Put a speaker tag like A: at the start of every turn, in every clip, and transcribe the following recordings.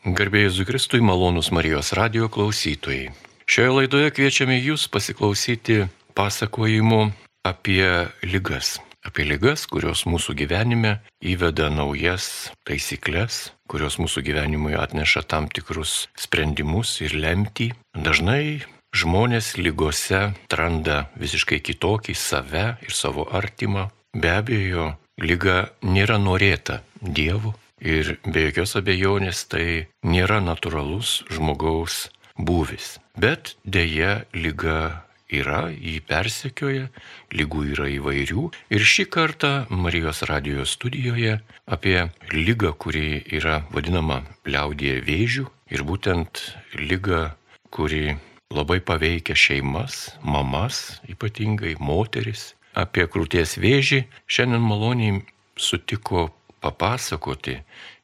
A: Garbėjai Zukristui malonus Marijos radio klausytojai. Šioje laidoje kviečiame jūs pasiklausyti pasakojimų apie lygas. Apie lygas, kurios mūsų gyvenime įveda naujas taisyklės, kurios mūsų gyvenimui atneša tam tikrus sprendimus ir lemtį. Dažnai žmonės lygose atranda visiškai kitokį save ir savo artimą. Be abejo, lyga nėra norėta Dievu ir be jokios abejonės tai nėra natūralus žmogaus būvis. Bet dėja lyga yra, jį persekioja, lygų yra įvairių. Ir šį kartą Marijos radio studijoje apie lygą, kuri yra vadinama liaudėje vėžių ir būtent lygą, kuri labai paveikia šeimas, mamas, ypatingai moteris, apie krūties vėžį šiandien maloniai sutiko papasakoti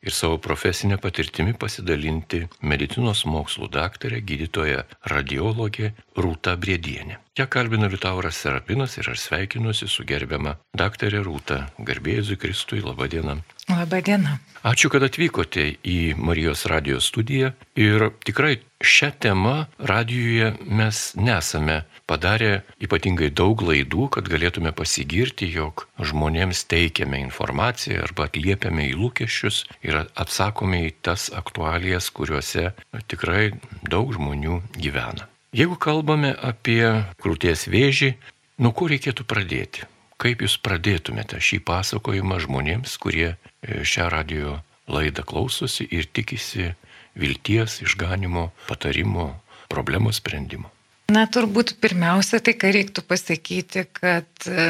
A: ir savo profesinę patirtimį pasidalinti medicinos mokslų daktarė, gydytoja, radiologė Rūta Briedienė. Ją kalbina Liutauras Serapinas ir aš sveikinuosi su gerbiama daktarė Rūta. Garbėjai Kristui, laba diena.
B: Labą dieną.
A: Ačiū, kad atvykote į Marijos radijos studiją ir tikrai šią temą radijoje mes nesame padarę ypatingai daug laidų, kad galėtume pasigirti, jog žmonėms teikiame informaciją arba atliepiame į lūkesčius ir atsakome į tas aktualijas, kuriuose tikrai daug žmonių gyvena. Jeigu kalbame apie krūties vėžį, nuo ko reikėtų pradėti? Kaip jūs pradėtumėte šį pasakojimą žmonėms, kurie šią radio laidą klausosi ir tikisi vilties, išganimo, patarimo, problemos sprendimo?
B: Na, turbūt pirmiausia, tai ką reiktų pasakyti, kad e,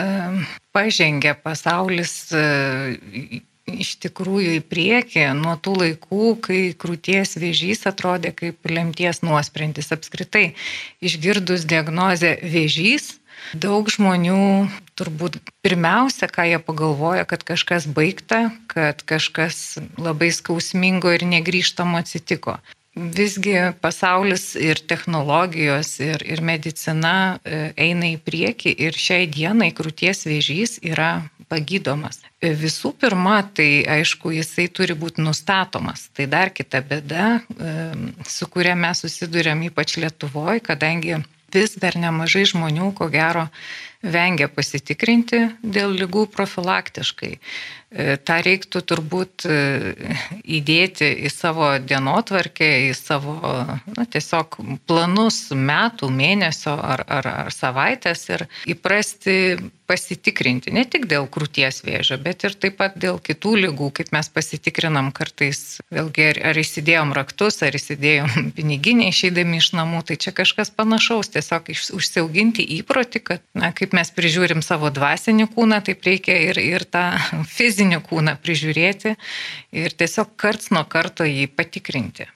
B: pažengė pasaulis e, iš tikrųjų į priekį nuo tų laikų, kai krūties vėžys atrodė kaip lemties nuosprendis. Apskritai, išgirdus diagnozę vėžys, Daug žmonių turbūt pirmiausia, ką jie pagalvoja, kad kažkas baigta, kad kažkas labai skausmingo ir negryžtamo atsitiko. Visgi pasaulis ir technologijos ir, ir medicina e, eina į priekį ir šiai dienai krūties vėžys yra pagydomas. E, visų pirma, tai aišku, jisai turi būti nustatomas. Tai dar kita bėda, e, su kuria mes susidurėm ypač Lietuvoje, kadangi vis dar nemažai žmonių, ko gero, vengia pasitikrinti dėl lygų profilaktiškai. E, Ta reiktų turbūt e, įdėti į savo dienotvarkę, į savo na, tiesiog planus metų, mėnesio ar, ar, ar savaitės ir įprasti pasitikrinti ne tik dėl krūties vėžio, bet ir taip pat dėl kitų lygų, kaip mes pasitikrinam kartais, vėlgi ar, ar įsidėjom raktus, ar įsidėjom piniginį išeidami iš namų, tai čia kažkas panašaus, tiesiog užsiauginti įprotį, kad, na, kaip mes prižiūrim savo dvasinį kūną, taip reikia ir, ir tą fizinį kūną prižiūrėti ir tiesiog karts nuo karto jį patikrinti.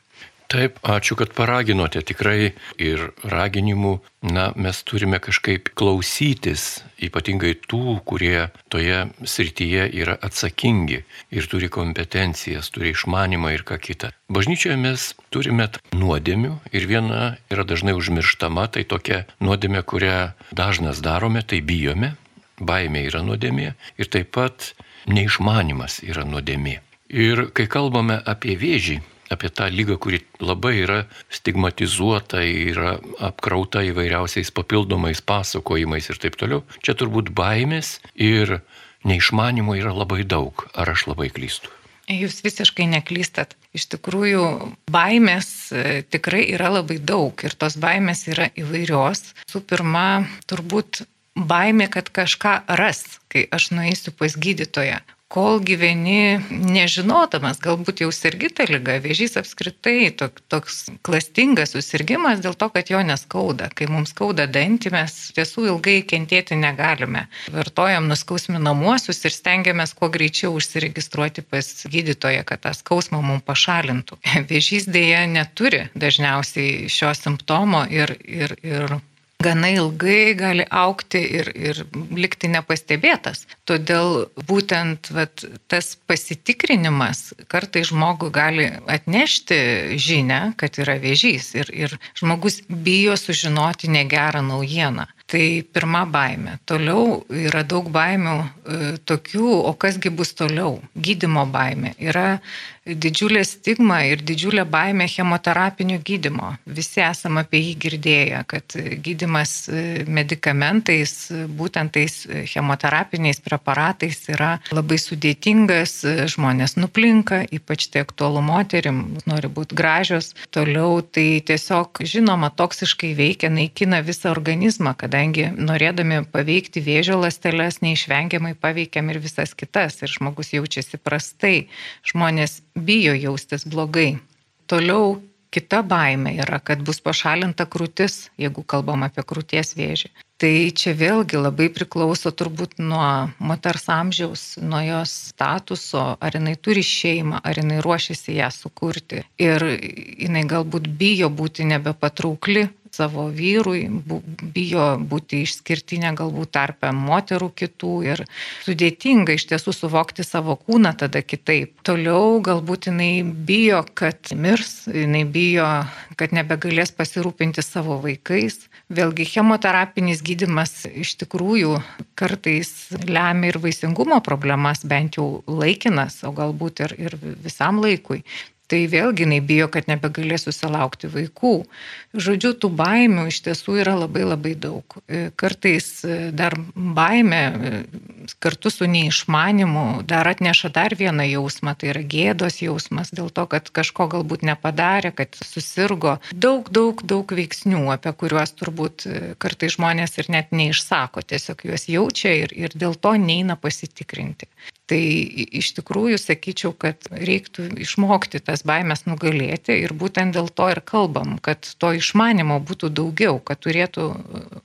A: Taip, ačiū, kad paraginote tikrai ir raginimų, na, mes turime kažkaip klausytis, ypatingai tų, kurie toje srityje yra atsakingi ir turi kompetencijas, turi išmanimą ir ką kitą. Bažnyčioje mes turime nuodėmių ir viena yra dažnai užmirštama, tai tokia nuodėmė, kurią dažnas darome, tai bijome, baimė yra nuodėmė ir taip pat neišmanimas yra nuodėmė. Ir kai kalbame apie vėžį, apie tą lygą, kuri labai yra stigmatizuota, yra apkrauta įvairiausiais papildomais pasakojimais ir taip toliau. Čia turbūt baimės ir neišmanimo yra labai daug. Ar aš labai klystu?
B: Jūs visiškai neklystat. Iš tikrųjų, baimės e, tikrai yra labai daug ir tos baimės yra įvairios. Su pirma, turbūt baimė, kad kažką ras, kai aš nueisiu pas gydytoją kol gyveni nežinodamas, galbūt jau sergi tą lygą, vėžys apskritai tok, toks klastingas susirgymas dėl to, kad jo neskauda. Kai mums skauda dantį, mes tiesų ilgai kentėti negalime. Vartojam nuskausminamuosius ir stengiamės kuo greičiau užsiregistruoti pas gydytoją, kad tą skausmą mums pašalintų. Vėžys dėja neturi dažniausiai šio simptomo ir, ir, ir gana ilgai gali aukti ir, ir likti nepastebėtas. Todėl būtent vat, tas pasitikrinimas kartai žmogui gali atnešti žinę, kad yra vėžys ir, ir žmogus bijo sužinoti negerą naujieną. Tai pirma baime. Toliau yra daug baimių e, tokių, o kasgi bus toliau? Gydimo baime. Yra didžiulė stigma ir didžiulė baime chemoterapinio gydimo. Visi esame apie jį girdėję, kad gydimas medikamentais, būtent tais chemoterapiniais preparatais yra labai sudėtingas, žmonės nuplinka, ypač tai aktualu moterim, nori būti gražios. Toliau tai tiesiog, žinoma, toksiškai veikia, naikina visą organizmą, kadangi norėdami paveikti vėžio lastelės neišvengiamai paveikiam ir visas kitas ir žmogus jaučiasi prastai. Žmonės bijo jaustis blogai. Toliau kita baime yra, kad bus pašalinta krūtis, jeigu kalbam apie krūties vėžį. Tai čia vėlgi labai priklauso turbūt nuo moters amžiaus, nuo jos statuso, ar jinai turi šeimą, ar jinai ruošiasi ją sukurti. Ir jinai galbūt bijo būti nebepatraukli savo vyrui, bijo būti išskirtinė galbūt tarpe moterų kitų ir sudėtinga iš tiesų suvokti savo kūną tada kitaip. Toliau galbūt jinai bijo, kad mirs, jinai bijo, kad nebegalės pasirūpinti savo vaikais. Vėlgi chemoterapinis gydimas iš tikrųjų kartais lemia ir vaisingumo problemas, bent jau laikinas, o galbūt ir, ir visam laikui tai vėlgi jinai bijo, kad nebegalės susilaukti vaikų. Žodžiu, tų baimių iš tiesų yra labai labai daug. E, kartais e, dar baime e, kartu su neišmanimu dar atneša dar vieną jausmą, tai yra gėdos jausmas dėl to, kad kažko galbūt nepadarė, kad susirgo. Daug, daug, daug veiksnių, apie kuriuos turbūt kartai žmonės ir net neišsako, tiesiog juos jaučia ir, ir dėl to neina pasitikrinti. Tai iš tikrųjų sakyčiau, kad reiktų išmokti tas baimės nugalėti ir būtent dėl to ir kalbam, kad to išmanimo būtų daugiau, kad turėtų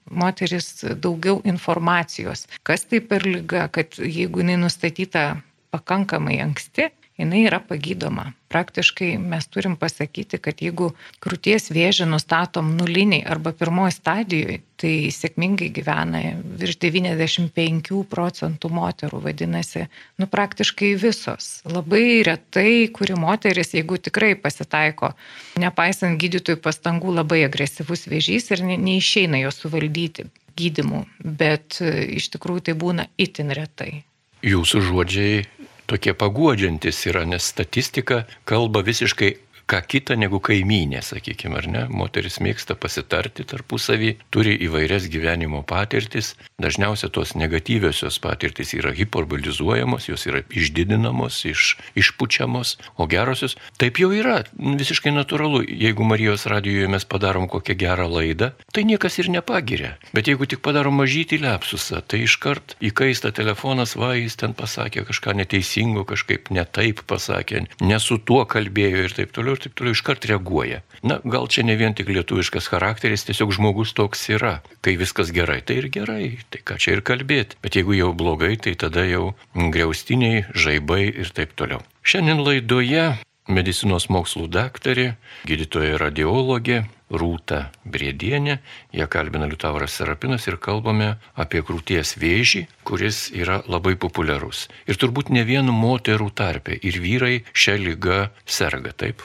B: moteris daugiau informacijos, kas tai per lyga, kad jeigu jinai nustatyta pakankamai anksti, jinai yra pagydoma. Praktiškai mes turim pasakyti, kad jeigu krūties vėžį nustatom nuliniai arba pirmoji stadijoje, tai sėkmingai gyvena virš 95 procentų moterų, vadinasi, nu praktiškai visos. Labai retai, kuri moteris, jeigu tikrai pasitaiko, nepaisant gydytojų pastangų, labai agresyvus vėžys ir neišeina jo suvaldyti gydimu, bet iš tikrųjų tai būna itin retai.
A: Jūsų žodžiai tokie paguodžiantis yra, nes statistika kalba visiškai ką kitą negu kaimynė, sakykime, ar ne. Moteris mėgsta pasitarti tarpusavį, turi įvairias gyvenimo patirtis. Dažniausiai tos negatyviosios patirtis yra hiperbolizuojamos, jos yra išdidinamos, iš, išpučiamos, o gerosios taip jau yra. Visiškai natūralu, jeigu Marijos radijoje mes padarom kokią gerą laidą, tai niekas ir nepagiria. Bet jeigu tik padarom mažytį lepsusą, tai iškart įkaista telefonas, va, jis ten pasakė kažką neteisingo, kažkaip netaip pasakė, ne su tuo kalbėjo ir taip toliau ir taip toliau iškart reaguoja. Na, gal čia ne vien tik lietuviškas charakteris, tiesiog žmogus toks yra. Kai viskas gerai, tai ir gerai, tai ką čia ir kalbėti. Bet jeigu jau blogai, tai tada jau greustiniai, žaibai ir taip toliau. Šiandien laidoje medicinos mokslų daktarė, gydytoja radiologė Rūta Briedienė, ją kalbina Liutauras Serapinas ir kalbame apie krūties vėžį, kuris yra labai populiarus. Ir turbūt ne vien moterų tarpe, ir vyrai šią lygą serga, taip?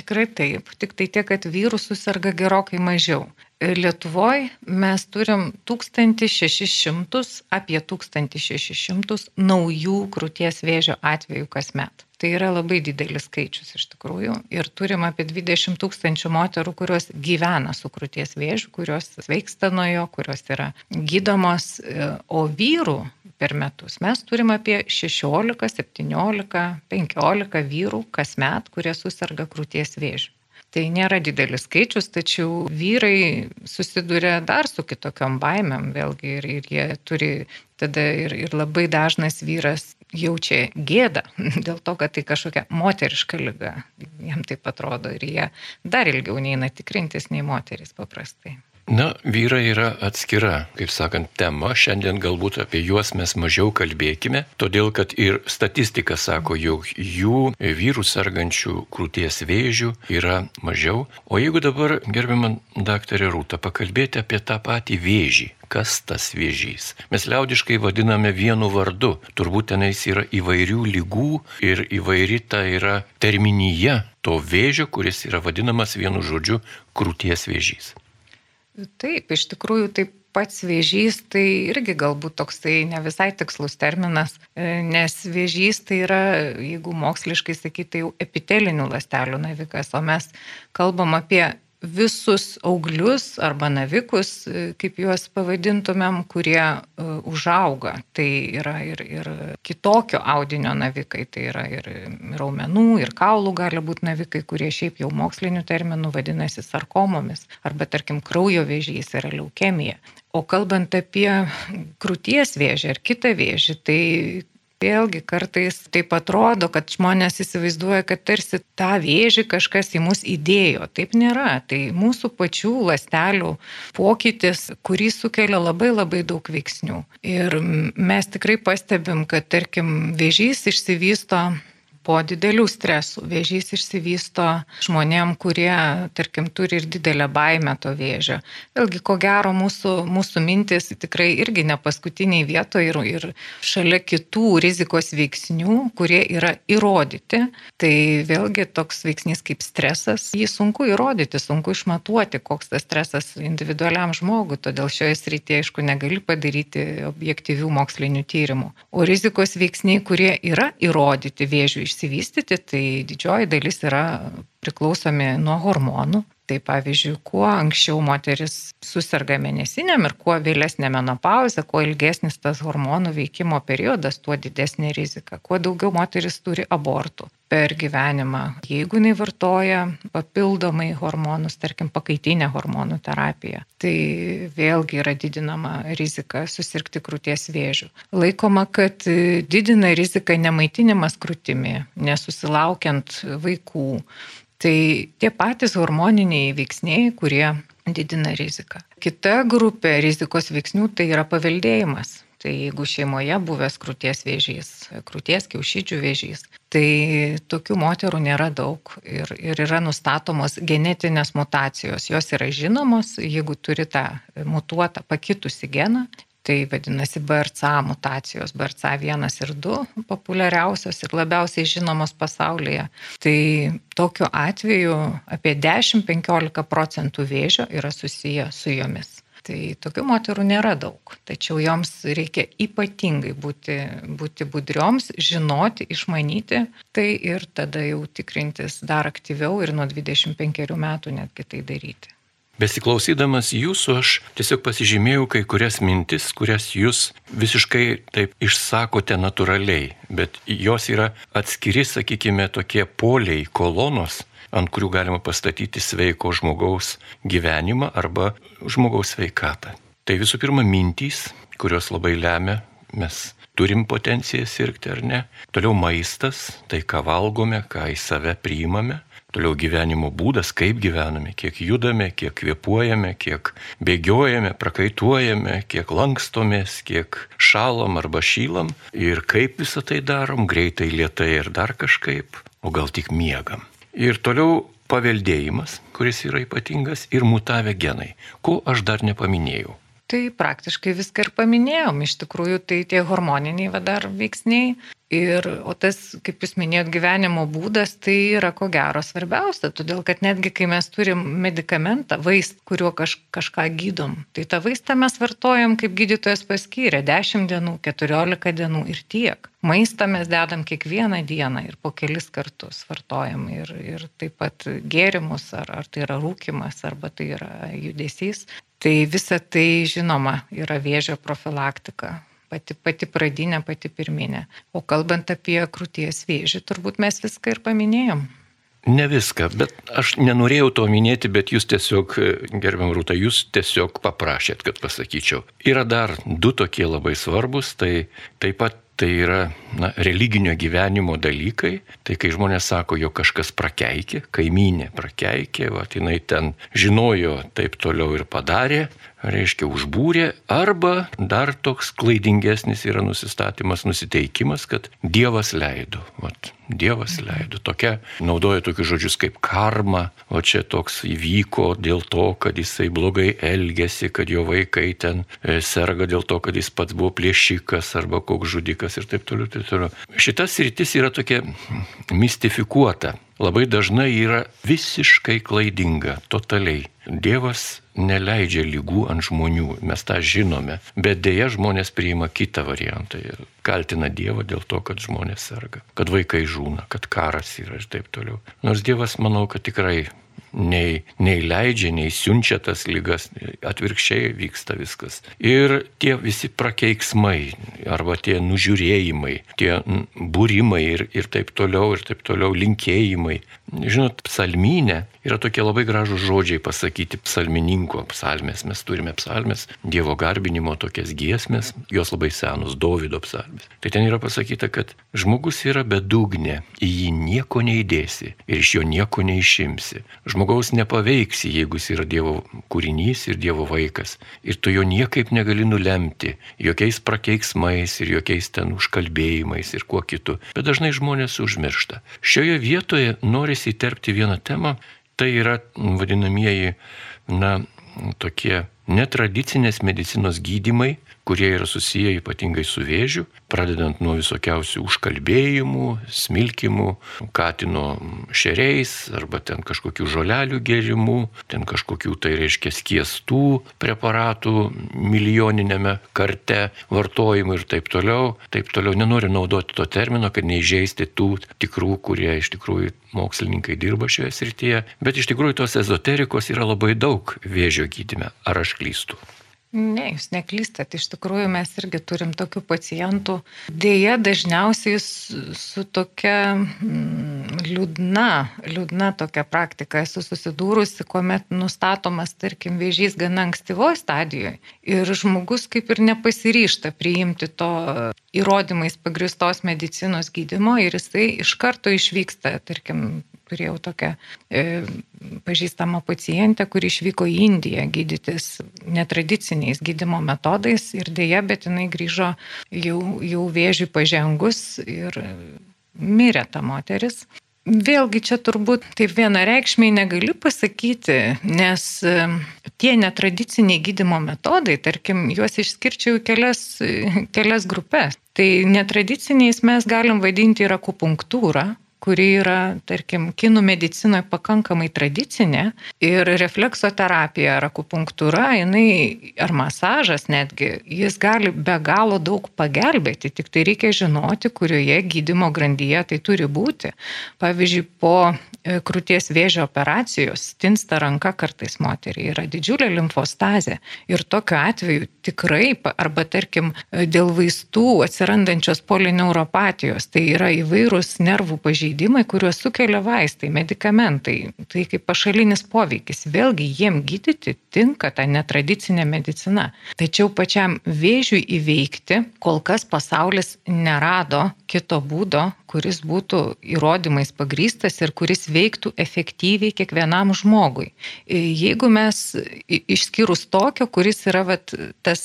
B: Tikrai taip, tik tai tiek, kad vyrų susirga gerokai mažiau. Lietuvoje mes turim 1600, apie 1600 naujų krūties vėžio atvejų kasmet. Tai yra labai didelis skaičius iš tikrųjų. Ir turim apie 20 tūkstančių moterų, kurios gyvena su krūties vėžiu, kurios sveiksta nuo jo, kurios yra gydomos, o vyrų per metus. Mes turim apie 16, 17, 15 vyrų kasmet, kurie susirga krūties vėžiu. Tai nėra didelis skaičius, tačiau vyrai susiduria dar su kitokiam baimėm vėlgi ir, ir jie turi tada ir, ir labai dažnas vyras jaučia gėdą dėl to, kad tai kažkokia moteriška lyga. Jam taip atrodo ir jie dar ilgiau neina tikrintis nei moteris paprastai.
A: Na, vyrai yra atskira, kaip sakant, tema. Šiandien galbūt apie juos mes mažiau kalbėkime, todėl kad ir statistika sako, jog jų vyrų sergančių krūties vėžių yra mažiau. O jeigu dabar, gerbiamą daktarę Rūtą, pakalbėti apie tą patį vėžį, kas tas vėžys. Mes liaudiškai vadiname vienu vardu. Turbūt tenais yra įvairių lygų ir įvairi ta yra terminija to vėžio, kuris yra vadinamas vienu žodžiu krūties vėžys.
B: Taip, iš tikrųjų taip pats vėžys tai irgi galbūt toksai ne visai tikslus terminas, e, nes vėžys tai yra, jeigu moksliškai sakyti, tai jau epitelinių lastelių navikas, o mes kalbam apie visus auglius arba navikus, e, kaip juos pavadintumėm, kurie uh, užauga. Tai yra ir, ir kitokio audinio navikai, tai yra ir raumenų, ir kaulų gali būti navikai, kurie šiaip jau mokslinių terminų vadinasi sarkomomis, arba tarkim kraujo vėžys yra leukemija. O kalbant apie krūties vėžį ar kitą vėžį, tai Vėlgi kartais taip atrodo, kad žmonės įsivaizduoja, kad tarsi tą vėžį kažkas į mus įdėjo. Taip nėra. Tai mūsų pačių lastelių pokytis, kurį sukelia labai labai daug veiksnių. Ir mes tikrai pastebim, kad tarkim vėžys išsivysto po didelių stresų. Vėžys išsivysto žmonėm, kurie, tarkim, turi ir didelę baimę to vėžio. Vėlgi, ko gero, mūsų, mūsų mintis tikrai irgi ne paskutiniai vietoje ir, ir šalia kitų rizikos veiksnių, kurie yra įrodyti. Tai vėlgi toks veiksnys kaip stresas, jį sunku įrodyti, sunku išmatuoti, koks tas stresas individualiam žmogui. Todėl šioje srityje, aišku, negali padaryti objektyvių mokslinių tyrimų. O rizikos veiksniai, kurie yra įrodyti vėžių išsivystyti, tai didžioji dalis yra priklausomi nuo hormonų. Tai pavyzdžiui, kuo anksčiau moteris susirga mėnesiniam ir kuo vėlesnė menopauzė, kuo ilgesnis tas hormonų veikimo periodas, tuo didesnė rizika. Kuo daugiau moteris turi abortų per gyvenimą, jeigu jinai vartoja papildomai hormonus, tarkim, pakaitinę hormonų terapiją, tai vėlgi yra didinama rizika susirgti krūties vėžių. Laikoma, kad didina riziką nemaitinimas krūtimi, nesusilaukiant vaikų Tai tie patys hormoniniai veiksniai, kurie didina riziką. Kita grupė rizikos veiksnių tai yra paveldėjimas. Tai jeigu šeimoje buvęs krūties vėžys, krūties kiaušydžių vėžys, tai tokių moterų nėra daug ir, ir yra nustatomos genetinės mutacijos. Jos yra žinomos, jeigu turi tą mutuotą pakitusi geną, Tai vadinasi BRCA mutacijos, BRCA1 ir 2 populiariausios ir labiausiai žinomos pasaulyje. Tai tokiu atveju apie 10-15 procentų vėžio yra susiję su jomis. Tai tokių moterų nėra daug, tačiau joms reikia ypatingai būti, būti budrioms, žinoti, išmanyti. Tai ir tada jau tikrintis dar aktyviau ir nuo 25 metų netgi tai daryti.
A: Besiklausydamas jūsų, aš tiesiog pasižymėjau kai kurias mintis, kurias jūs visiškai taip išsakote natūraliai, bet jos yra atskiri, sakykime, tokie poliai, kolonos, ant kurių galima pastatyti sveiko žmogaus gyvenimą arba žmogaus sveikatą. Tai visų pirma mintys, kurios labai lemia, mes turim potenciją sirgti ar ne. Toliau maistas, tai ką valgome, ką į save priimame. Toliau gyvenimo būdas, kaip gyvename, kiek judame, kiek kvepuojame, kiek bėgiojame, prakaituojame, kiek lankstomės, kiek šalam arba šylam ir kaip visą tai darom, greitai, lietai ir dar kažkaip, o gal tik miegam. Ir toliau paveldėjimas, kuris yra ypatingas, ir mutavę genai, ko aš dar nepaminėjau.
B: Tai praktiškai viską ir paminėjom. Iš tikrųjų, tai tie hormoniniai va dar veiksniai, Ir, o tas, kaip jūs minėjot, gyvenimo būdas, tai yra ko gero svarbiausia, todėl kad netgi kai mes turim medikamentą, vaist, kuriuo kaž, kažką gydom, tai tą vaistą mes vartojam, kaip gydytojas paskyrė, 10 dienų, 14 dienų ir tiek. Maistą mes dedam kiekvieną dieną ir po kelis kartus vartojam ir, ir taip pat gėrimus, ar, ar tai yra rūkimas, arba tai yra judesys. Tai visa tai, žinoma, yra vėžio profilaktika pati, pati pradinė, pati pirminė. O kalbant apie krūties vėžį, turbūt mes viską ir paminėjom.
A: Ne viską, bet aš nenorėjau to minėti, bet jūs tiesiog, gerbiam Rūta, jūs tiesiog paprašėt, kad pasakyčiau. Yra dar du tokie labai svarbus, tai taip pat tai yra na, religinio gyvenimo dalykai. Tai kai žmonės sako, jog kažkas prakeikė, kaimynė prakeikė, va, jinai ten žinojo, taip toliau ir padarė, reiškia užbūrė, arba dar toks klaidingesnis yra nusistatymas, nusiteikimas, kad Dievas leido. Vat, Dievas leido. Tokia naudoja tokius žodžius kaip karma, o čia toks įvyko dėl to, kad jisai blogai elgėsi, kad jo vaikai ten e, serga dėl to, kad jis pats buvo plėšikas arba koks žudikas ir taip toliau. Taip toliau. Šitas rytis yra tokia mistifikuota labai dažnai yra visiškai klaidinga, totaliai. Dievas neleidžia lygų ant žmonių, mes tą žinome, bet dėja žmonės priima kitą variantą ir kaltina Dievą dėl to, kad žmonės serga, kad vaikai žūna, kad karas yra ir taip toliau. Nors Dievas, manau, kad tikrai nei, nei leidžia, nei siunčia tas lygas, atvirkščiai vyksta viskas. Ir tie visi prakeiksmai, arba tie nužiūrėjimai, tie būrimai ir, ir taip toliau, ir taip toliau, linkėjimai. Žinot, psalminė yra tokie labai gražūs žodžiai pasakyti psalmininko psalmės. Mes turime psalmės, Dievo garbinimo tokias giesmės, jos labai senos, Davido psalmės. Tai ten yra pasakyta, kad žmogus yra bedugnė, į jį nieko neįdėsi ir iš jo nieko neišimsi. Žmogaus nepaveiksi, jeigu jis yra Dievo kūrinys ir Dievo vaikas. Ir tu jo niekaip negali nulemti, jokiais prakeiksmais ir jokiais ten užkalbėjimais ir kuo kitu. Bet dažnai žmonės užmiršta. Šioje vietoje nori norisi įterpti vieną temą, tai yra vadinamieji, na, tokie netradicinės medicinos gydimai, kurie yra susiję ypatingai su vėžiu, pradedant nuo visokiausių užkalbėjimų, smilkimų, katino šeriais arba ten kažkokių žolelių gėrimų, ten kažkokių tai reiškia skiestų preparatų milijoninėme karte vartojimų ir taip toliau. Taip toliau nenoriu naudoti to termino, kad neižeisti tų tikrų, kurie iš tikrųjų mokslininkai dirba šioje srityje, bet iš tikrųjų tos ezoterikos yra labai daug vėžio gydime. Ar aš klystu?
B: Ne, jūs neklystat. Iš tikrųjų, mes irgi turim tokių pacientų. Deja, dažniausiai su, su tokia mm, liūdna, liūdna tokia praktika esu susidūrusi, kuomet nustatomas, tarkim, vėžys gana ankstyvoje stadijoje ir žmogus kaip ir nepasiryšta priimti to įrodymais pagristos medicinos gydimo ir jisai iš karto išvyksta, tarkim, turėjau tokią e, pažįstamą pacientę, kuri išvyko į Indiją gydytis netradiciniais gydimo metodais ir dėja, bet jinai grįžo jau, jau vėžiui pažengus ir mirė ta moteris. Vėlgi čia turbūt taip vienareikšmiai negali pasakyti, nes e, tie netradiciniai gydimo metodai, tarkim, juos išskirčiau į kelias, kelias grupės. Tai netradiciniais mes galim vadinti ir akupunktūrą, kuri yra, tarkim, kinų medicinoje pakankamai tradicinė ir refleksoterapija ar akupunktūra, jinai, ar masažas netgi, jis gali be galo daug pagelbėti, tik tai reikia žinoti, kurioje gydimo grandyje tai turi būti. Pavyzdžiui, po e, krūties vėžio operacijos tinsta ranka kartais moteriai, yra didžiulė limfostazė ir tokiu atveju tikrai, arba tarkim, dėl vaistų atsirandančios polineuropatijos, tai yra įvairūs nervų pažeidimai, pažeidimai, kuriuos sukelia vaistai, medikamentai, tai kaip pašalinis poveikis. Vėlgi jiem gydyti tinka ta netradicinė medicina. Tačiau pačiam vėžiui įveikti kol kas pasaulis nerado kito būdo, kuris būtų įrodymais pagrystas ir kuris veiktų efektyviai kiekvienam žmogui. Jeigu mes išskyrus tokio, kuris yra vat, tas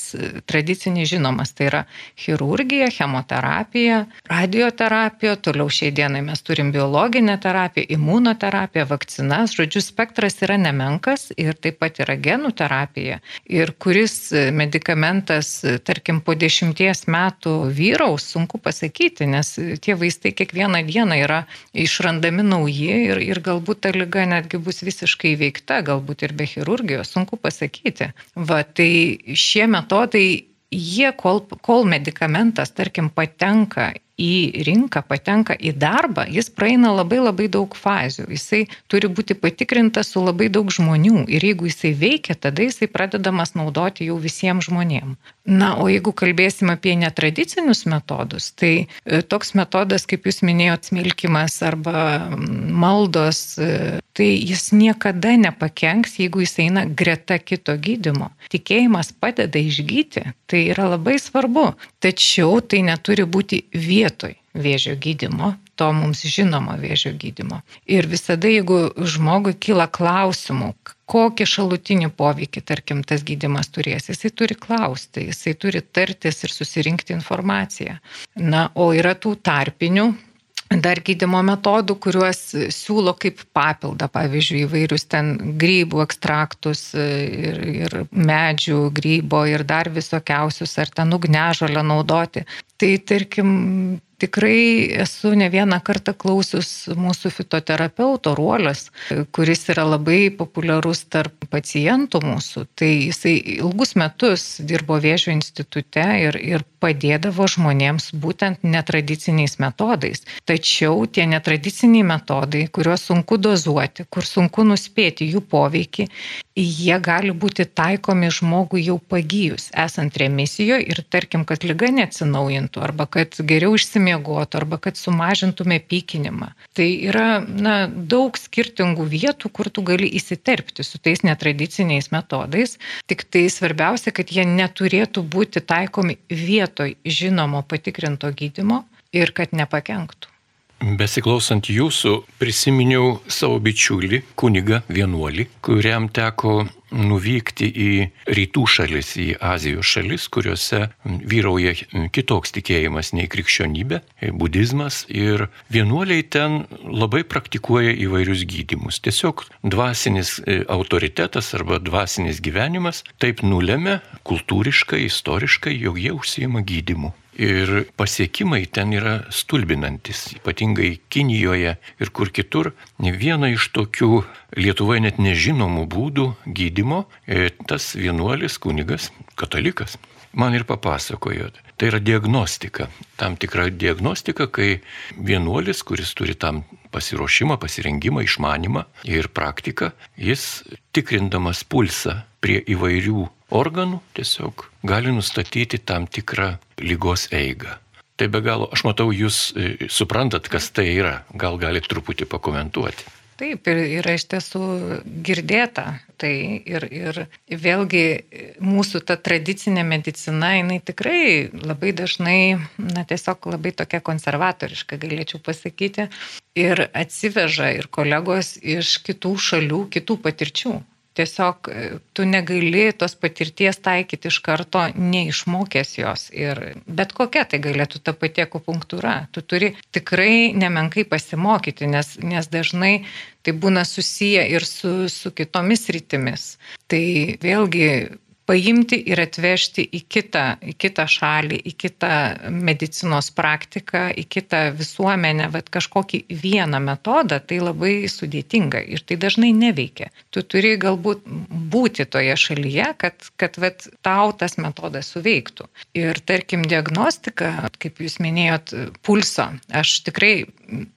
B: tradicinis žinomas, tai yra chirurgija, chemoterapija, radioterapija, toliau šiai dienai mes turim biologinę terapiją, imunoterapiją, vakcinas, žodžiu, spektras yra nemenkas ir taip pat yra genų terapija. Ir kuris medikamentas, tarkim, po dešimties metų vyraus, sunku pasakyti, nes tie vaistai kiekvieną dieną yra išrandami nauji ir, ir galbūt ta lyga netgi bus visiškai veikta, galbūt ir be chirurgijos, sunku pasakyti. Va, tai šie metodai jie, kol, kol medikamentas, tarkim, patenka į rinką, patenka į darbą, jis praeina labai labai daug fazių. Jisai turi būti patikrintas su labai daug žmonių ir jeigu jisai veikia, tada jisai pradedamas naudoti jau visiems žmonėms. Na, o jeigu kalbėsim apie netradicinius metodus, tai e, toks metodas, kaip jūs minėjote, smilkimas arba maldos, e, tai jis niekada nepakenks, jeigu jis eina greta kito gydimo. Tikėjimas padeda išgyti, tai yra labai svarbu, tačiau tai neturi būti vien vietoj vėžio gydimo, to mums žinomo vėžio gydimo. Ir visada, jeigu žmogui kyla klausimų, kokį šalutinį poveikį, tarkim, tas gydimas turės, jisai turi klausti, jisai turi tartis ir susirinkti informaciją. Na, o yra tų tarpinių dar gydimo metodų, kuriuos siūlo kaip papildą, pavyzdžiui, įvairius ten grybų ekstraktus ir, ir medžių grybo ir dar visokiausius, ar ten ugnežolę naudoti. Tai tarkim, Tikrai esu ne vieną kartą klausius mūsų fitoterapeuto ruolės, kuris yra labai populiarus tarp pacientų mūsų, tai jisai ilgus metus dirbo Vėžio institute ir, ir padėdavo žmonėms būtent netradiciniais metodais. Tačiau tie netradiciniai metodai, kuriuos sunku dozuoti, kur sunku nuspėti jų poveikį, jie gali būti taikomi žmogui jau pagyjus, esant remisijoje ir tarkim, kad lyga neatsinaujintų, arba kad geriau išsimiegotų, arba kad sumažintume pykinimą. Tai yra na, daug skirtingų vietų, kur tu gali įsiterpti su tais netradiciniais metodais, tik tai svarbiausia, kad jie neturėtų būti taikomi vietoj žinomo patikrinto gydimo ir kad nepakenktų.
A: Besiklausant jūsų, prisiminiau savo bičiulį, kunigą vienuolį, kuriam teko nuvykti į rytų šalis, į Azijos šalis, kuriuose vyrauja kitoks tikėjimas nei krikščionybė, budizmas ir vienuoliai ten labai praktikuoja įvairius gydimus. Tiesiog dvasinis e, autoritetas arba dvasinis gyvenimas taip nulėmė kultūriškai, istoriškai, jog jie užsijima gydimu. Ir pasiekimai ten yra stulbinantis, ypatingai Kinijoje ir kur kitur. Viena iš tokių Lietuvoje net nežinomų būdų gydimo e, tas vienuolis kunigas, katalikas, man ir papasakojo. Tai yra diagnostika. Tam tikra diagnostika, kai vienuolis, kuris turi tam pasiruošimą, pasirengimą, išmanimą ir praktiką, jis tikrindamas pulsą prie įvairių organų tiesiog gali nustatyti tam tikrą lygos eigą. Tai be galo, aš matau, jūs e, suprantat, kas tai yra. Gal galite truputį pakomentuoti.
B: Taip, ir yra iš tiesų girdėta. Tai ir, ir vėlgi mūsų ta tradicinė medicina, jinai tikrai labai dažnai, na tiesiog labai tokia konservatoriška, galėčiau pasakyti, ir atsiveža ir kolegos iš kitų šalių, kitų patirčių. Tiesiog e, tu negali tos patirties taikyti iš karto, neišmokęs jos. Ir bet kokia tai galėtų ta pati akupunktūra. Tu turi tikrai nemenkai pasimokyti, nes, nes dažnai tai būna susiję ir su, su kitomis rytimis. Tai vėlgi paimti ir atvežti į kitą, į kitą šalį, į kitą medicinos praktiką, į kitą visuomenę, bet kažkokį vieną metodą, tai labai sudėtinga ir tai dažnai neveikia. Tu turi galbūt būti toje šalyje, kad, kad vat, tau tas metodas suveiktų. Ir tarkim, diagnostika, kaip jūs minėjot, pulso, aš tikrai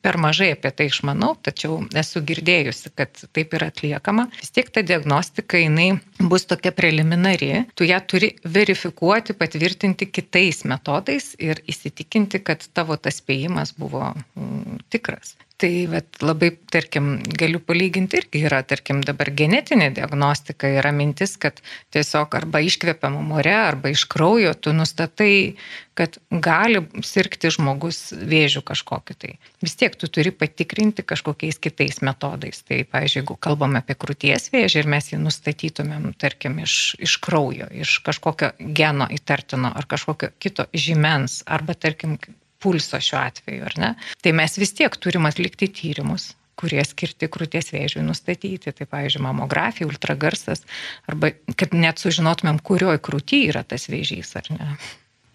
B: per mažai apie tai išmanau, tačiau esu girdėjusi, kad taip yra atliekama. Vis tiek ta diagnostika, jinai bus tokia preliminari, tu ją turi verifikuoti, patvirtinti kitais metodais ir įsitikinti, kad tavo tas spėjimas buvo mm, tikras. Tai vat, labai, tarkim, galiu palyginti irgi yra, tarkim, dabar genetinė diagnostika yra mintis, kad tiesiog arba iškvepiamą more, arba iš kraujo tu nustatai, kad gali sirgti žmogus vėžių kažkokiu tai. Vis tiek tu turi patikrinti kažkokiais kitais metodais. Tai, pavyzdžiui, jeigu kalbame apie krūties vėžį ir mes jį nustatytumėm, tarkim, iš, iš kraujo, iš kažkokio geno įtartino ar kažkokio kito žymens, arba, tarkim, pulso šiuo atveju, ar ne? Tai mes vis tiek turim atlikti tyrimus kurie skirti krūties vėžiui nustatyti. Tai, pavyzdžiui, mamografija, ultragarsas, arba kad net sužinotumėm, kurioje krūtyje yra tas vėžys, ar ne.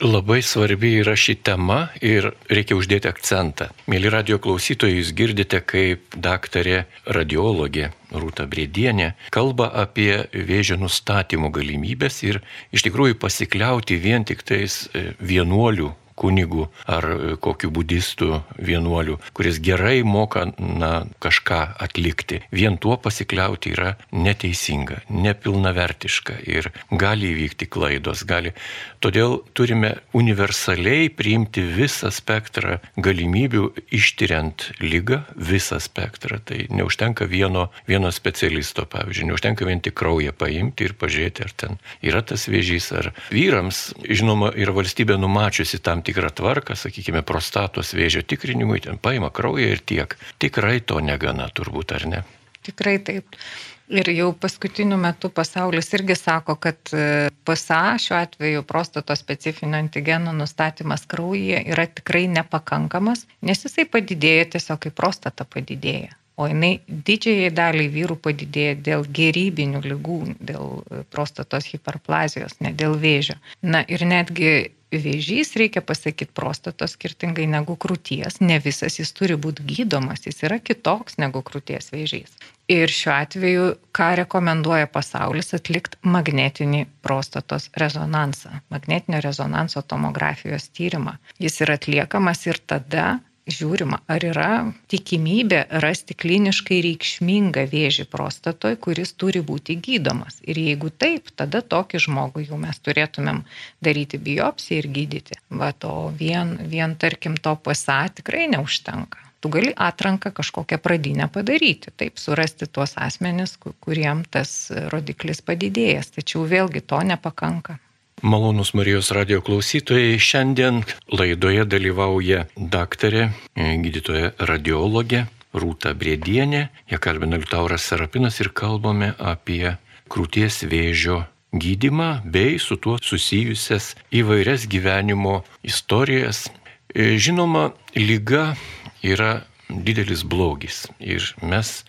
A: Labai svarbi yra ši tema ir reikia uždėti akcentą. Mėly radio klausytojai, jūs girdite, kaip daktarė radiologė Rūta Brėdienė kalba apie vėžio nustatymo galimybės ir iš tikrųjų pasikliauti vien tik tais vienuolių kunigų ar kokiu budistu vienuoliu, kuris gerai moka na, kažką atlikti. Vien tuo pasikliauti yra neteisinga, nepilnavertiška ir gali įvykti klaidos. Gali. Todėl turime universaliai priimti visą spektrą galimybių ištyriant lygą, visą spektrą. Tai neužtenka vieno, vieno specialisto, pavyzdžiui, neužtenka vien tik kraują paimti ir pažiūrėti, ar ten yra tas vėžys, ar vyrams, žinoma, yra valstybė numačiusi tam tikrą tvarką, sakykime, prostatos vėžio tikrinimui, ten paima kraują ir tiek. Tikrai to negana turbūt, ar ne?
B: Tikrai taip. Ir jau paskutiniu metu pasaulis irgi sako, kad e, PSA šiuo atveju prostato specifinio antigeno nustatymas kraujyje yra tikrai nepakankamas, nes jisai padidėja tiesiog kaip prostata padidėja. O jinai didžiai daliai vyrų padidėja dėl gerybinių lygų, dėl e, prostatos hiperplazijos, ne dėl vėžio. Na ir netgi vėžys, reikia pasakyti, prostatos skirtingai negu krūties, ne visas jis turi būti gydomas, jis yra kitoks negu krūties vėžys. Ir šiuo atveju, ką rekomenduoja pasaulis, atlikti magnetinį prostatos rezonansą, magnetinio rezonanso tomografijos tyrimą. Jis yra atliekamas ir tada žiūrima, ar yra tikimybė rasti kliniškai reikšmingą vėžį prostatoje, kuris turi būti gydomas. Ir jeigu taip, tada tokį žmogų jau mes turėtumėm daryti biopsiją ir gydyti. Va to vien, vien tarkim, to PSA tikrai neužtenka. Tu gali atranką kažkokią pradinę padaryti, taip surasti tuos asmenis, kuriem tas rodiklis padidėjęs, tačiau vėlgi to nepakanka.
A: Malonus Marijos radio klausytojai, šiandien laidoje dalyvauja daktarė, e, gydytoja radiologė Rūta Briedienė, ją kalbina Liutauras Serapinas ir kalbame apie krūties vėžio gydimą bei su tuo susijusias įvairias gyvenimo istorijas. E, žinoma, lyga yra didelis blogis ir mes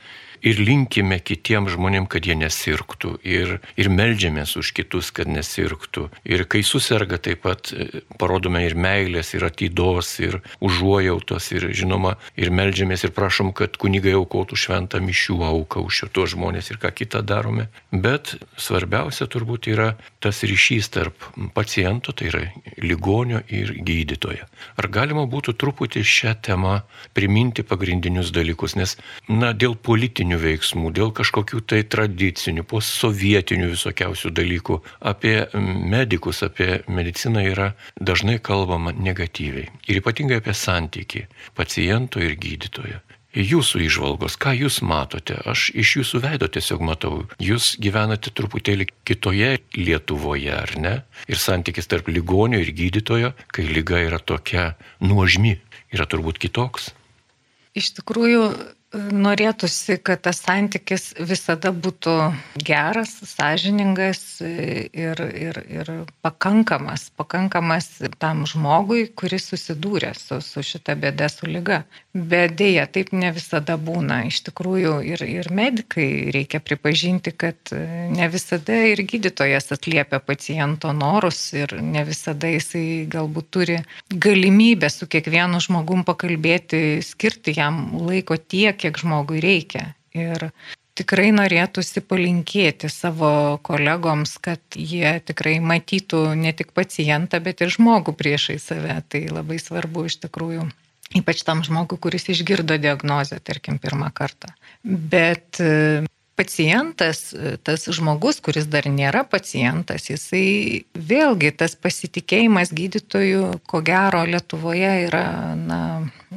A: ir linkime kitiems žmonėms, kad jie nesirgtų. Ir, ir melžiamės už kitus, kad nesirgtų. Ir kai susirga, taip pat e, parodome ir meilės, ir atidos, ir užuojautos, ir žinoma, ir melžiamės ir prašom, kad kunigai aukotų šventą mišių auką už šitos žmonės ir ką kitą darome. Bet svarbiausia turbūt yra tas ryšys tarp paciento, tai yra ligonio ir gydytojo. Ar galima būtų truputį šią temą priminti pagrindinius dalykus, nes, na, dėl politinių politinių veiksmų, dėl kažkokių tai tradicinių, posovietinių visokiausių dalykų. Apie medikus, apie mediciną yra dažnai kalbama negatyviai. Ir ypatingai apie santyki paciento ir gydytojo. Jūsų išvalgos, ką jūs matote? Aš iš jūsų veido tiesiog matau. Jūs gyvenate truputėlį kitoje Lietuvoje, ar ne? Ir santykis tarp ligonio ir gydytojo, kai lyga yra tokia nuožmi, yra turbūt kitoks.
B: Iš tikrųjų, Norėtųsi, kad tas santykis visada būtų geras, sąžiningas ir, ir, ir pakankamas, pakankamas tam žmogui, kuris susidūrė su, su šita bėda, su lyga. Bet dėja, taip ne visada būna. Iš tikrųjų ir, ir medikai reikia pripažinti, kad ne visada ir gydytojas atliepia paciento norus ir ne visada jisai galbūt turi galimybę su kiekvienu žmogum pakalbėti, skirti jam laiko tiek, kiek žmogui reikia. Ir tikrai norėtųsi palinkėti savo kolegoms, kad jie tikrai matytų ne tik pacientą, bet ir žmogų priešai save. Tai labai svarbu iš tikrųjų. Ypač tam žmogui, kuris išgirdo diagnozę, tarkim, pirmą kartą. Bet pacientas, tas žmogus, kuris dar nėra pacientas, jisai vėlgi tas pasitikėjimas gydytojų, ko gero, Lietuvoje yra na,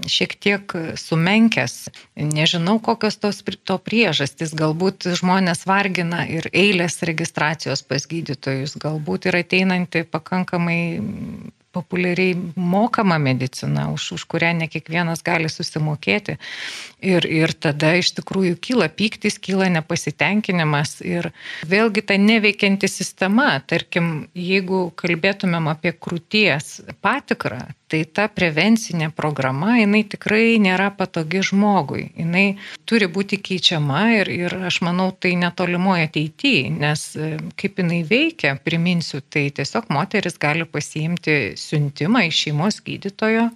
B: šiek tiek sumenkęs. Nežinau, kokios tos to priežastys. Galbūt žmonės vargina ir eilės registracijos pas gydytojus, galbūt ir ateinanti pakankamai populiariai mokama medicina, už, už kurią ne kiekvienas gali susimokėti. Ir, ir tada iš tikrųjų kyla pyktis, kyla nepasitenkinimas ir vėlgi ta neveikianti sistema, tarkim, jeigu kalbėtumėm apie krūties patikrą, tai ta prevencinė programa, jinai tikrai nėra patogi žmogui. Jinai turi būti keičiama ir, ir aš manau, tai netolimoje ateityje, nes e, kaip jinai veikia, priminsiu, tai tiesiog moteris gali pasiimti siuntimą iš šeimos gydytojo,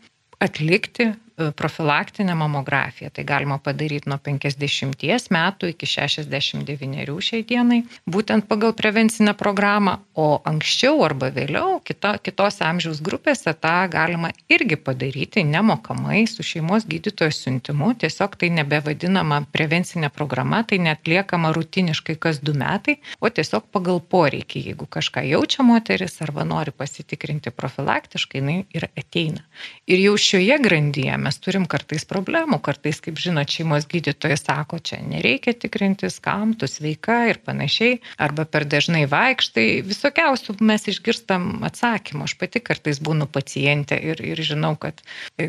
B: atlikti profilaktinę mamografiją. Tai galima padaryti nuo 50 metų iki 69 šiai dienai, būtent pagal prevencinę programą, o anksčiau arba vėliau kita, kitose amžiaus grupėse tą galima irgi padaryti nemokamai su šeimos gydytojo siuntimu. Tiesiog tai nebevadinama prevencinė programa, tai netliekama rutiniškai kas du metai, o tiesiog pagal poreikį. Jeigu kažką jaučia moteris arba nori pasitikrinti profilaktiškai, jinai ir ateina. Ir jau šioje grandyje mes turim kartais problemų, kartais, kaip žinot, šeimos gydytojas sako, čia nereikia tikrintis, kam tu sveika ir panašiai, arba per dažnai vaikštai, visokiausių mes išgirstam atsakymų. Aš pati kartais būnu pacientė ir, ir žinau, kad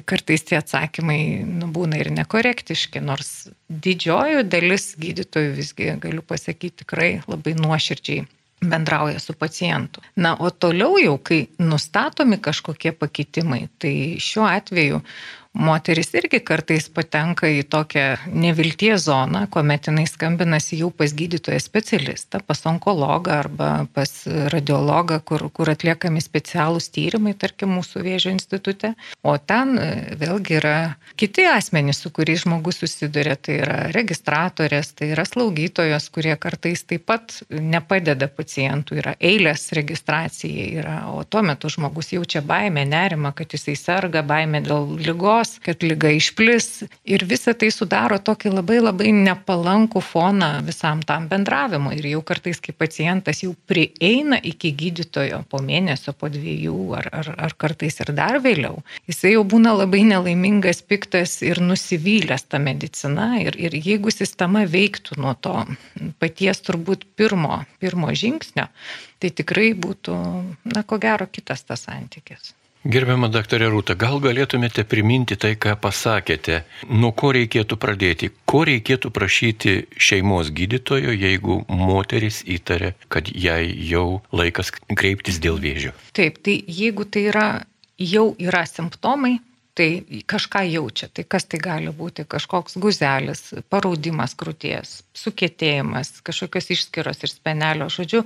B: kartais tie atsakymai nu, būna ir nekorektiški, nors didžioji dalis gydytojų visgi, galiu pasakyti, tikrai labai nuoširdžiai bendrauja su pacientu. Na, o toliau jau, kai nustatomi kažkokie pakitimai, tai šiuo atveju moteris irgi kartais patenka į tokią nevilties zoną, kuomet jinai skambinasi jau pas gydytoją specialistą, pas onkologą arba pas radiologą, kur, kur atliekami specialūs tyrimai, tarkim, mūsų vėžio institute. O ten e, vėlgi yra kiti asmenys, su kuriais žmogus susiduria, tai yra registratorės, tai yra slaugytojos, kurie kartais taip pat nepadeda pacientų, yra eilės registracijai, yra, o tuo metu žmogus jaučia baimę, nerimą, kad jisai serga, baimę dėl lygos, kad lyga išplis. Ir visa tai sudaro tokį labai labai nepalankų foną visam tam bendravimui. Ir jau kartais, kai pacientas jau prieina iki gydytojo po mėnesio, po dviejų ar, ar, ar kartais ir dar vėliau, jisai jau būna labai nelaimingas, piktas ir nusivylęs tą mediciną ir, ir jeigu sistema veiktų nuo to paties turbūt pirmo, pirmo žingsnio, tai tikrai būtų, na, ko gero, kitas tas santykis.
A: Gerbiama daktarė Rūta, gal galėtumėte priminti tai, ką pasakėte, nuo ko reikėtų pradėti, ko reikėtų prašyti šeimos gydytojo, jeigu moteris įtarė, kad jai jau laikas kreiptis dėl vėžio?
B: Taip, tai jeigu tai yra, jau yra simptomai, tai kažką jaučia. Tai kas tai gali būti? Kažkoks guzelis, paraudimas krūties, sukėtėjimas, kažkokios išskiros ir spenelio, žodžiu.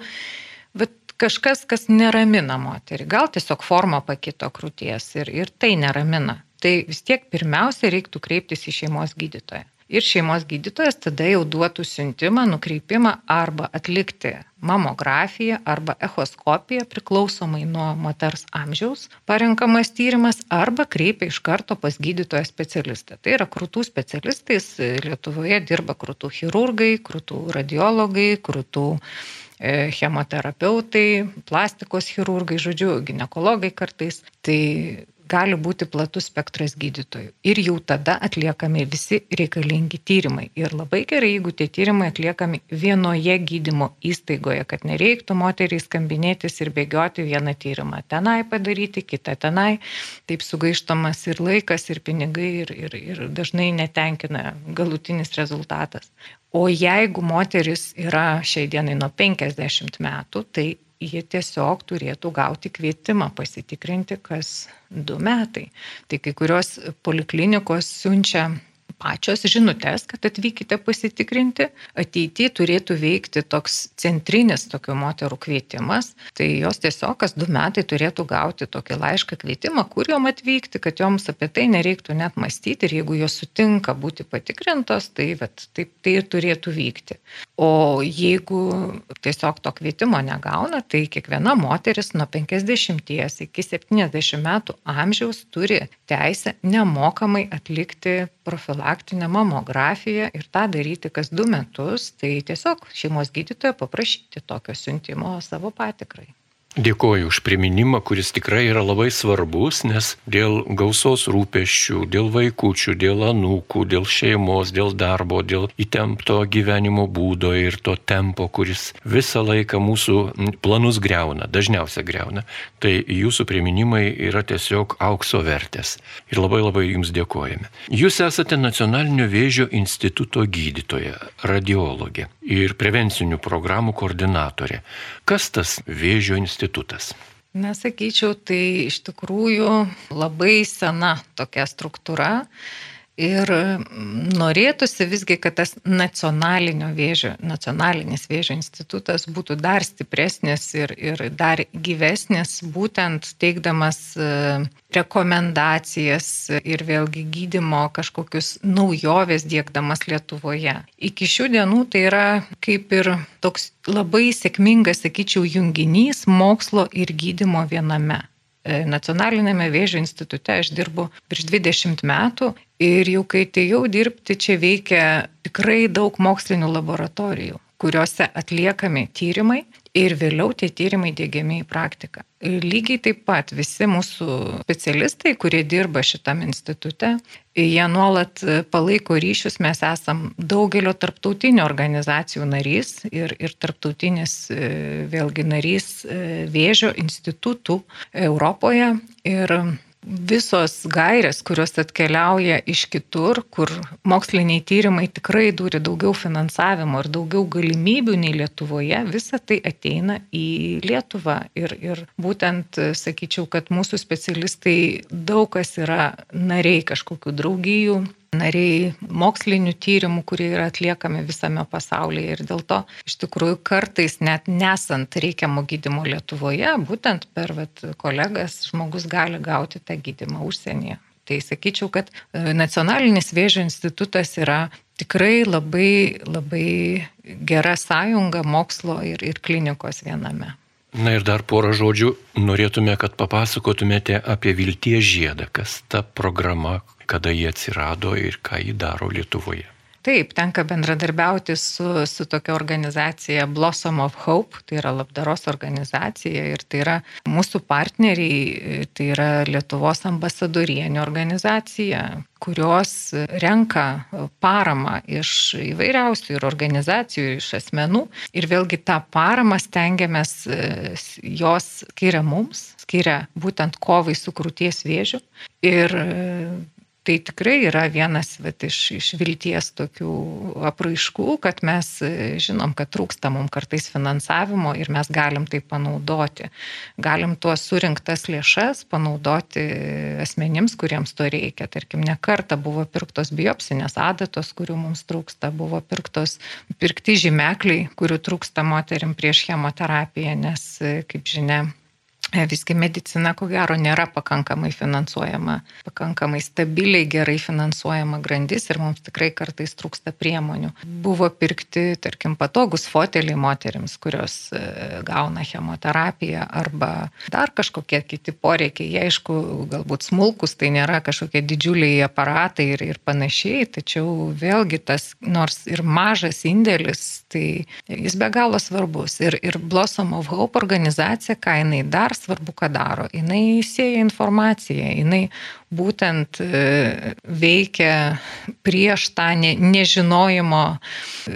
B: Kažkas, kas neramina moterį. Gal tiesiog forma pakito krūties ir, ir tai neramina. Tai vis tiek pirmiausia reiktų kreiptis į šeimos gydytoją. Ir šeimos gydytojas tada jau duotų siuntimą, nukreipimą arba atlikti mamografiją arba echoskopiją priklausomai nuo moters amžiaus parenkamas tyrimas arba kreipia iš karto pas gydytoją specialistą. Tai yra krūtų specialistais, Lietuvoje dirba krūtų chirurgai, krūtų radiologai, krūtų E, chemoterapeutai, plastikos chirurgai, žodžiu, gynekologai kartais. Tai gali būti platus spektras gydytojų. Ir jau tada atliekami visi reikalingi tyrimai. Ir labai gerai, jeigu tie tyrimai atliekami vienoje gydymo įstaigoje, kad nereiktų moteriai skambinėtis ir bėgioti vieną tyrimą tenai padaryti, kitą tenai. Taip sugaištamas ir laikas, ir pinigai, ir, ir, ir dažnai netenkina galutinis rezultatas. O jeigu moteris yra šiai dienai nuo 50 metų, tai jie tiesiog turėtų gauti kvietimą pasitikrinti kas du metai. Tai kai kurios poliklinikos siunčia pačios žinutės, kad atvykite pasitikrinti. Ateityje turėtų veikti toks centrinis tokių moterų kvietimas. Tai jos tiesiog kas du metai turėtų gauti tokį laišką kvietimą, kur jom atvykti, kad joms apie tai nereiktų net mąstyti ir jeigu jos sutinka būti patikrintos, tai vat, taip tai ir turėtų vykti. O jeigu tiesiog to kvietimo negauna, tai kiekviena moteris nuo 50 iki 70 metų amžiaus turi teisę nemokamai atlikti profilaktinę mamografiją ir tą daryti kas du metus, tai tiesiog šeimos gydytojo paprašyti tokio siuntimo savo patikrai.
A: Dėkoju už priminimą, kuris tikrai yra labai svarbus, nes dėl gausos rūpeščių, dėl vaikųčių, dėl anūkų, dėl šeimos, dėl darbo, dėl įtempto gyvenimo būdo ir to tempo, kuris visą laiką mūsų planus greuna, dažniausiai greuna, tai jūsų priminimai yra tiesiog aukso vertės. Ir labai labai jums dėkojame. Jūs esate Nacionalinio vėžio instituto gydytoja, radiologė ir prevencinių programų koordinatorė. Kas tas vėžio institutas? Institutas?
B: Nesakyčiau, tai iš tikrųjų labai sena tokia struktūra. Ir norėtųsi visgi, kad tas nacionalinio vėžio, nacionalinis vėžio institutas būtų dar stipresnis ir, ir dar gyvesnis, būtent teikdamas rekomendacijas ir vėlgi gydimo kažkokius naujovės dėkdamas Lietuvoje. Iki šių dienų tai yra kaip ir toks labai sėkmingas, sakyčiau, junginys mokslo ir gydimo viename. E, Nacionalinėme vėžio institute aš dirbu virš 20 metų ir jau kai atėjau dirbti, čia veikia tikrai daug mokslinių laboratorijų kuriuose atliekami tyrimai ir vėliau tie tyrimai dėgiami į praktiką. Ir lygiai taip pat visi mūsų specialistai, kurie dirba šitam institute, jie nuolat palaiko ryšius, mes esam daugelio tarptautinių organizacijų narys ir, ir tarptautinis vėlgi narys vėžio institutų Europoje. Ir visos gairės, kurios atkeliauja iš kitur, kur moksliniai tyrimai tikrai turi daugiau finansavimo ir daugiau galimybių nei Lietuvoje, visa tai ateina į Lietuvą. Ir, ir būtent sakyčiau, kad mūsų specialistai daug kas yra nariai kažkokių draugijų, nariai mokslinių tyrimų, kurie yra atliekami visame pasaulyje. Ir dėl to iš tikrųjų kartais net nesant reikiamo gydimo Lietuvoje, būtent per vat, kolegas žmogus gali gauti tą gydimą užsienyje. Tai sakyčiau, kad e, Nacionalinis vėžio institutas yra tikrai labai, labai gera sąjunga mokslo ir, ir klinikos viename.
A: Na ir dar porą žodžių norėtume, kad papasakotumėte apie Vilties žiedą, kas ta programa, kada jie atsirado ir ką jį daro Lietuvoje.
B: Taip, tenka bendradarbiauti su, su tokia organizacija Blossom of Hope, tai yra labdaros organizacija ir tai yra mūsų partneriai, tai yra Lietuvos ambasadorienio organizacija, kurios renka paramą iš įvairiausių ir organizacijų, ir iš asmenų. Ir vėlgi tą paramą stengiamės, jos skiria mums, skiria būtent kovai su krūties vėžiu. Ir tai tikrai yra vienas vat, iš, iš vilties tokių apraiškų, kad mes e, žinom, kad trūksta mums kartais finansavimo ir mes galim tai panaudoti. Galim tuos surinktas lėšas panaudoti asmenims, kuriems to reikia. Tarkim, ne kartą buvo pirktos biopsinės adatos, kurių mums trūksta, buvo pirktos, pirkti žymekliai, kurių trūksta moterim prieš chemoterapiją, nes, e, kaip žinia, visgi medicina, ko gero, nėra pakankamai finansuojama, pakankamai stabiliai gerai finansuojama grandis ir mums tikrai kartais trūksta priemonių. Buvo pirkti, tarkim, patogus foteliai moteriams, kurios e, gauna chemoterapiją arba dar kažkokie kiti poreikiai. Jie, aišku, galbūt smulkus, tai nėra kažkokie didžiuliai aparatai ir, ir panašiai, tačiau vėlgi tas, nors ir mažas indėlis, tai jis be galo svarbus. Ir, ir Blossom of Hope organizacija, ką jinai dar svarbu, ką daro. Jis sieja informaciją, jinai būtent e, veikia prieš tą ne, nežinojimo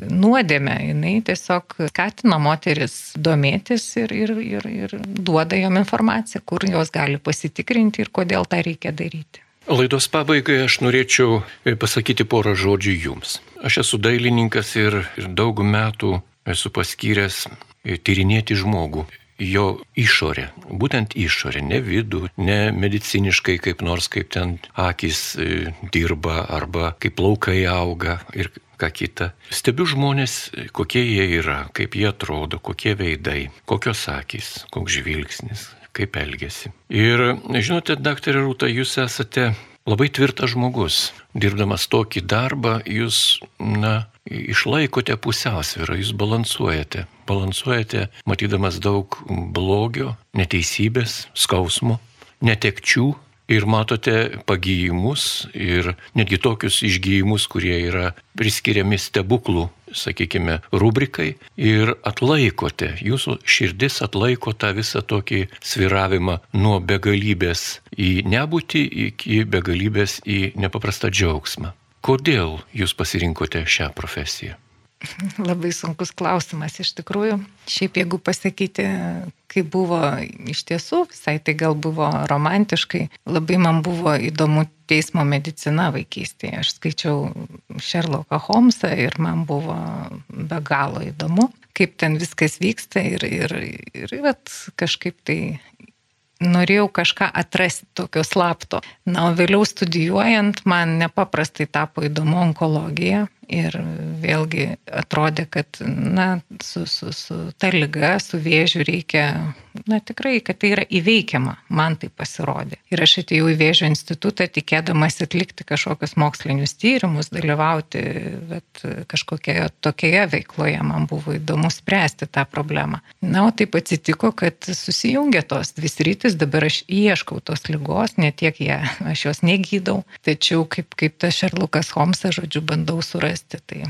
B: nuodėmę. Jis tiesiog skatina moteris domėtis ir, ir, ir, ir duoda jom informaciją, kur jos gali pasitikrinti ir kodėl tą reikia daryti.
A: Laidos pabaigai aš norėčiau pasakyti porą žodžių jums. Aš esu dailininkas ir, ir daug metų esu paskyręs tyrinėti žmogų jo išorę, būtent išorę, ne vidų, ne mediciniškai kaip nors kaip ten akis e, dirba arba kaip laukai auga ir ką kita. Stebiu žmonės, kokie jie yra, kaip jie atrodo, kokie veidai, kokios akis, koks žvilgsnis, kaip elgesi. Ir žinote, daktarė Rūta, jūs esate labai tvirtas žmogus. Dirbdamas tokį darbą, jūs, na, išlaikote pusiausvyrą, jūs balansuojate. Balansuojate, matydamas daug blogio, neteisybės, skausmo, netekčių ir matote pagyjimus ir netgi tokius išgyjimus, kurie yra priskiriami stebuklų, sakykime, rubrikai ir atlaikote, jūsų širdis atlaiko tą visą tokį sviravimą nuo begalybės į nebūtį iki begalybės į nepaprastą džiaugsmą. Kodėl jūs pasirinkote šią profesiją?
B: Labai sunkus klausimas iš tikrųjų. Šiaip jeigu pasakyti, kaip buvo iš tiesų, visai tai gal buvo romantiškai, labai man buvo įdomu teismo medicina vaikystėje. Aš skaičiau Sherlocką Holmesą ir man buvo be galo įdomu, kaip ten viskas vyksta ir, ir, ir, ir kažkaip tai norėjau kažką atrasti tokio slapto. Na, o vėliau studijuojant man nepaprastai tapo įdomu onkologija ir vėlgi atrodė, kad na, su, su, su ta lyga, su vėžiu reikia, na tikrai, kad tai yra įveikiama, man tai pasirodė. Ir aš atėjau į vėžio institutą tikėdamas atlikti kažkokius mokslinius tyrimus, dalyvauti bet, kažkokioje tokioje veikloje, man buvo įdomu spręsti tą problemą. Na, o taip atsitiko, kad susijungė tos dvi rytis, dabar aš ieškau tos lygos, ne tiek ją, aš jos negydau, tačiau kaip, kaip tas Šerlukas Holmsas, žodžiu, bandau surasti rasti. Tai,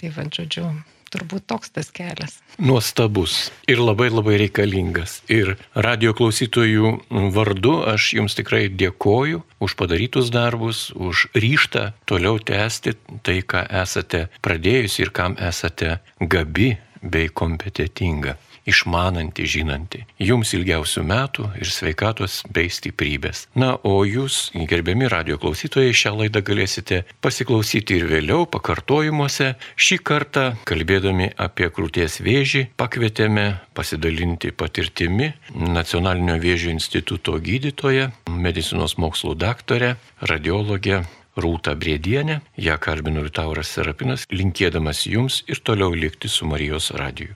B: tai vad, žodžiu, turbūt toks tas kelias.
A: Nuostabus ir labai labai reikalingas. Ir radio klausytojų vardu aš jums tikrai dėkoju už padarytus darbus, už ryštą toliau tęsti tai, ką esate pradėjusi ir kam esate gabi bei kompetitinga išmananti, žinanti. Jums ilgiausių metų ir sveikatos bei stiprybės. Na, o jūs, gerbiami radio klausytojai, šią laidą galėsite pasiklausyti ir vėliau pakartojimuose. Šį kartą, kalbėdami apie krūties vėžį, pakvietėme pasidalinti patirtimi Nacionalinio vėžio instituto gydytoją, medicinos mokslų daktarę, radiologę Rūta Briedienė, ją kalbino Liutauras Serapinas, linkėdamas jums ir toliau likti su Marijos radiju.